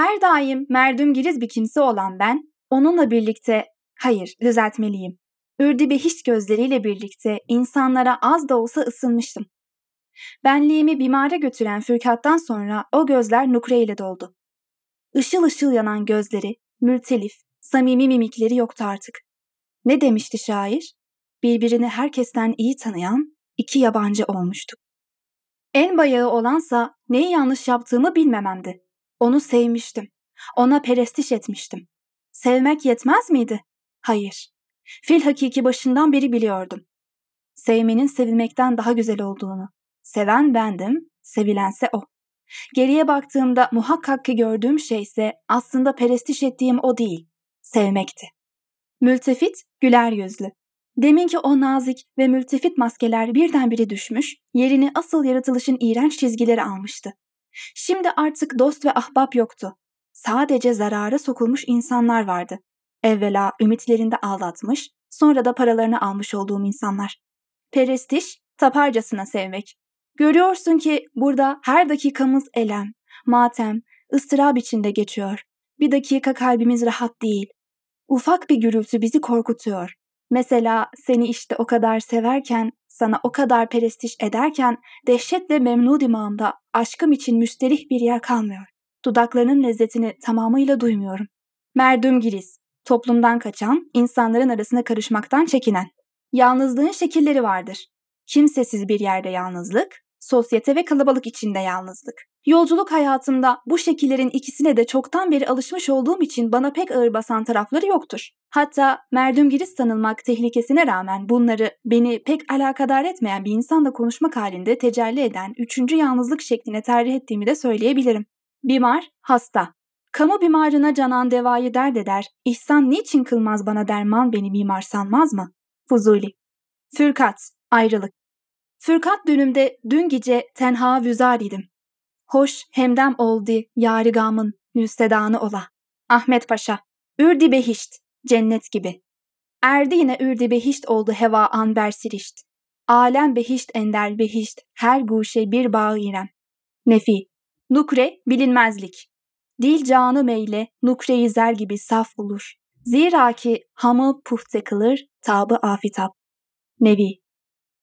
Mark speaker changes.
Speaker 1: Her daim merdüm giriz bir kimse olan ben, onunla birlikte, hayır düzeltmeliyim, Ürdi behiş gözleriyle birlikte insanlara az da olsa ısınmıştım. Benliğimi bimare götüren fırkattan sonra o gözler nukre ile doldu. Işıl ışıl yanan gözleri, mültelif, samimi mimikleri yoktu artık. Ne demişti şair? Birbirini herkesten iyi tanıyan iki yabancı olmuştuk. En bayağı olansa neyi yanlış yaptığımı bilmememdi. Onu sevmiştim. Ona perestiş etmiştim. Sevmek yetmez miydi? Hayır. Fil hakiki başından beri biliyordum. Sevmenin sevilmekten daha güzel olduğunu. Seven bendim, sevilense o. Geriye baktığımda muhakkak ki gördüğüm şey ise aslında perestiş ettiğim o değil, sevmekti. Mültefit, güler yüzlü. Deminki o nazik ve mültefit maskeler birdenbire düşmüş, yerini asıl yaratılışın iğrenç çizgileri almıştı. Şimdi artık dost ve ahbap yoktu. Sadece zarara sokulmuş insanlar vardı. Evvela ümitlerinde aldatmış, sonra da paralarını almış olduğum insanlar. Perestiş, taparcasına sevmek. Görüyorsun ki burada her dakikamız elem, matem, ıstırap içinde geçiyor. Bir dakika kalbimiz rahat değil. Ufak bir gürültü bizi korkutuyor. Mesela seni işte o kadar severken, sana o kadar perestiş ederken dehşetle memnu dimağımda aşkım için müsterih bir yer kalmıyor. Dudaklarının lezzetini tamamıyla duymuyorum. Merdüm giriz, toplumdan kaçan, insanların arasına karışmaktan çekinen. Yalnızlığın şekilleri vardır. Kimsesiz bir yerde yalnızlık, sosyete ve kalabalık içinde yalnızlık. Yolculuk hayatımda bu şekillerin ikisine de çoktan beri alışmış olduğum için bana pek ağır basan tarafları yoktur. Hatta merdümgiriz sanılmak tehlikesine rağmen bunları beni pek alakadar etmeyen bir insanla konuşmak halinde tecelli eden üçüncü yalnızlık şekline tercih ettiğimi de söyleyebilirim. Bimar, hasta. Kamu bimarına canan devayı dert eder, ihsan niçin kılmaz bana derman beni mimar sanmaz mı? Fuzuli. Fürkat, ayrılık. Fürkat dönümde dün gece tenha vüzar idim. Hoş hemdem oldu yarigamın nüstedanı ola. Ahmet Paşa. Ürdi behişt, cennet gibi. Erdi yine ürdi behişt oldu heva anber sirişt. Alem behişt ender behişt, her guşe bir bağ irem. Nefi. Nukre bilinmezlik. Dil canı meyle nukre-i zer gibi saf olur. Zira ki hamı puhte kılır, tabı afitap. Nevi